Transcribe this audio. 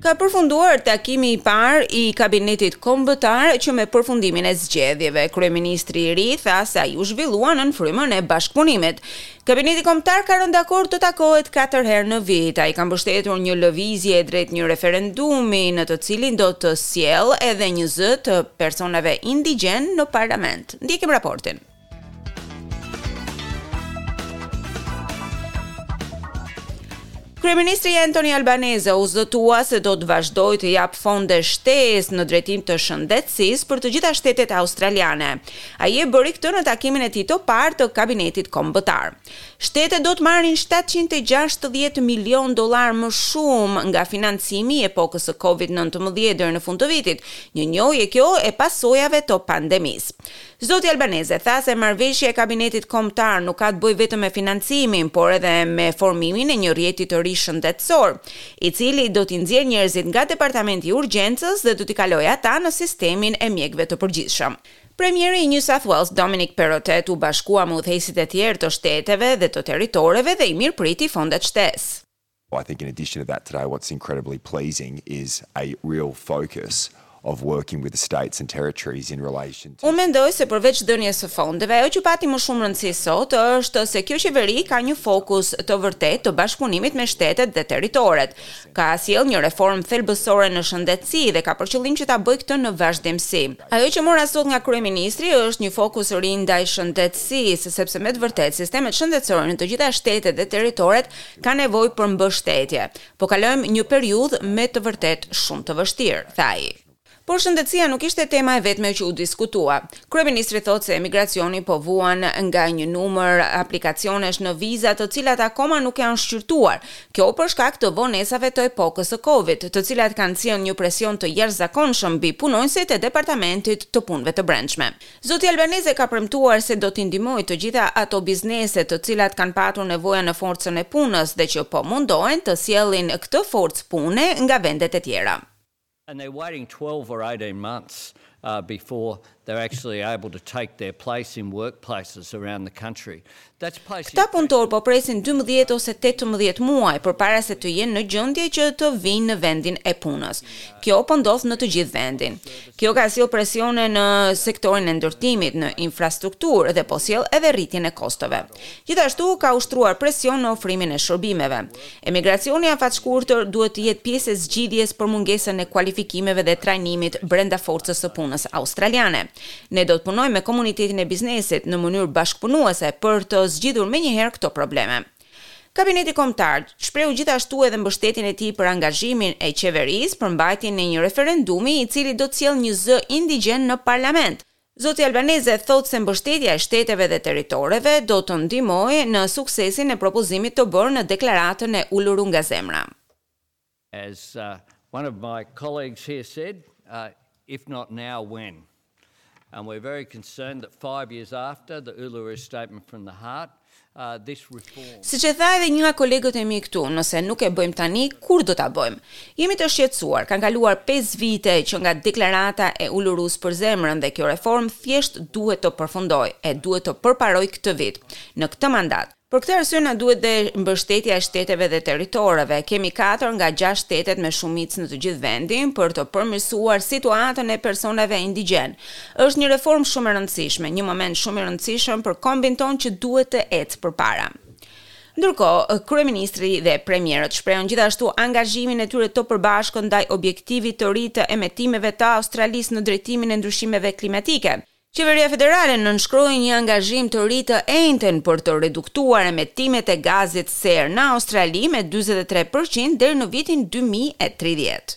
Ka përfunduar takimi i parë i kabinetit kombëtar që me përfundimin e zgjedhjeve, kryeministri i ri tha se ai u zhvillua nën frymën e bashkëpunimit. Kabineti Kombëtar ka rënë dakord të takohet katër herë në vit. Ai ka mbështetur një lëvizje drejt një referendumi në të cilin do të sjellë edhe një zë të personave indigjenë në parlament. Ndjekim raportin. Kryeministri Anthony Albanese u zotua se do të vazhdojë të japë fonde shtesë në drejtim të shëndetësisë për të gjitha shtetet australiane. Ai e bëri këtë në takimin e tij të parë të kabinetit kombëtar. Shtetet do të marrin shtatëqind e gjashtëdhjetë milionë dollarë më shumë nga financimi i epokës së Covid nëntëmbëdhjetë deri në fund të vitit, një njohje kjo e pasojave të pandemisë. Zoti Albanese tha se marrëveshja e kabinetit kombëtar nuk ka të bëjë vetëm me financimin, por edhe me formimin e një rrjeti të ri shëndetësor, i cili do t'i nxjerrë njerëzit nga departamenti i urgjencës dhe do t'i kalojë ata në sistemin e mjekëve të përgjithshëm. Premieri i New South Wales, Dominic Perrottet u bashkua me udhëheqësit e tjerë të shteteve dhe të territoreve dhe i mirëpriti fondet shtesë. I think in addition to that today what's incredibly pleasing is a real focus of working with the states and territories in relation to Unë mendoj se përveç dhënies së fondeve, ajo që pati më shumë rëndësi sot është se kjo qeveri ka një fokus të vërtetë të bashkëpunimit me shtetet dhe territoret, ka sjellë një reformë thelbësore në shëndetësi dhe ka për qëllim që ta bëjë këtë në vazhdimësi. Ajo që mora sot nga kryeministri është një fokus i ri ndaj shëndetësisë, sepse me të vërtetë sistemet shëndetësore në të gjitha shtetet dhe territoret kanë nevojë për mbështetje. Po kalojmë një periudhë me të vërtetë shumë të vështirë, tha ai. Por shëndetësia nuk ishte tema e vetme që u diskutua. Kryeministri thotë se emigracioni po vuan nga një numër aplikacionesh në viza të cilat akoma nuk janë shqyrtuar. Kjo për shkak të vonesave të epokës së Covid, të cilat kanë sjellë një presion të jashtëzakonshëm mbi punonjësit e Departamentit të Punëve të Brendshme. Zoti Albanese ka premtuar se do t'i ndihmojë të gjitha ato biznese të cilat kanë patur nevoja në forcën e punës dhe që po mundohen të sjellin këtë forcë pune nga vendet e tjera. and they're waiting twelve or eighteen months before they're actually able to take their place in workplaces around the country. That's placing pressure. Këta punëtorë po presin dymbëdhjetë ose tetëmbëdhjetë muaj përpara se të jenë në gjendje që të vijnë në vendin e punës. Kjo po ndodh në të gjithë vendin. Kjo ka sjellë presione në sektorin e ndërtimit, në infrastrukturë dhe po sjell edhe rritjen e kostove. Gjithashtu, ka ushtruar presion në ofrimin e shërbimeve. Emigracioni i afatshkurtër duhet të jetë pjesë e zgjidhjes për mungesën e kualifikimeve dhe trajnimit brenda forcës së punës australiane. Ne do të punojmë me komunitetin e biznesit në mënyrë bashkëpunuese për të zgjidhur menjëherë këto probleme. Kabineti Kombëtar shprehu gjithashtu edhe mbështetjen e tij për angazhimin e qeverisë për mbajtjen e një referendumi i cili do të sjellë një zë indigjen në parlament, Zoti Albanese thotë se mbështetja e shteteve dhe territoreve do të ndihmojë në suksesin e propozimit të bërë në deklaratën e Uluru nga zemra. As one of my colleagues here said, if not now, when? And we're very concerned that five years after the Uluru Statement from the Heart, Siç e tha edhe një nga kolegët e mi këtu, nëse nuk e bëjmë tani, kur do ta bëjmë? Jemi të shqetësuar, kanë kaluar pesë vite që nga deklarata e Ulurusë për zemrën dhe kjo reformë thjesht duhet të përfundojë e duhet të përparojë këtë vit, në këtë mandat. Për këtë arsye na duhet dhe mbështetja e shteteve dhe territoreve. Kemi katër nga gjashtë shtetet me shumicë në të gjithë vendin për të përmirësuar situatën e personave indigjenë. Është një reformë shumë e rëndësishme, një moment shumë i rëndësishëm për kombin tonë që duhet të ecë përpara. Ndërkohë, kryeministri dhe premierët shprehën gjithashtu angazhimin e tyre të përbashkët ndaj objektivit të ri të emetimeve të Australisë në drejtimin e ndryshimeve klimatike. Qeveria federale nënshkroi një angazhim të ri të enjten për të reduktuar emetimet e gazit serrë në Australi me dyzet e tre për qind deri në vitin dy mijë e tridhjetë.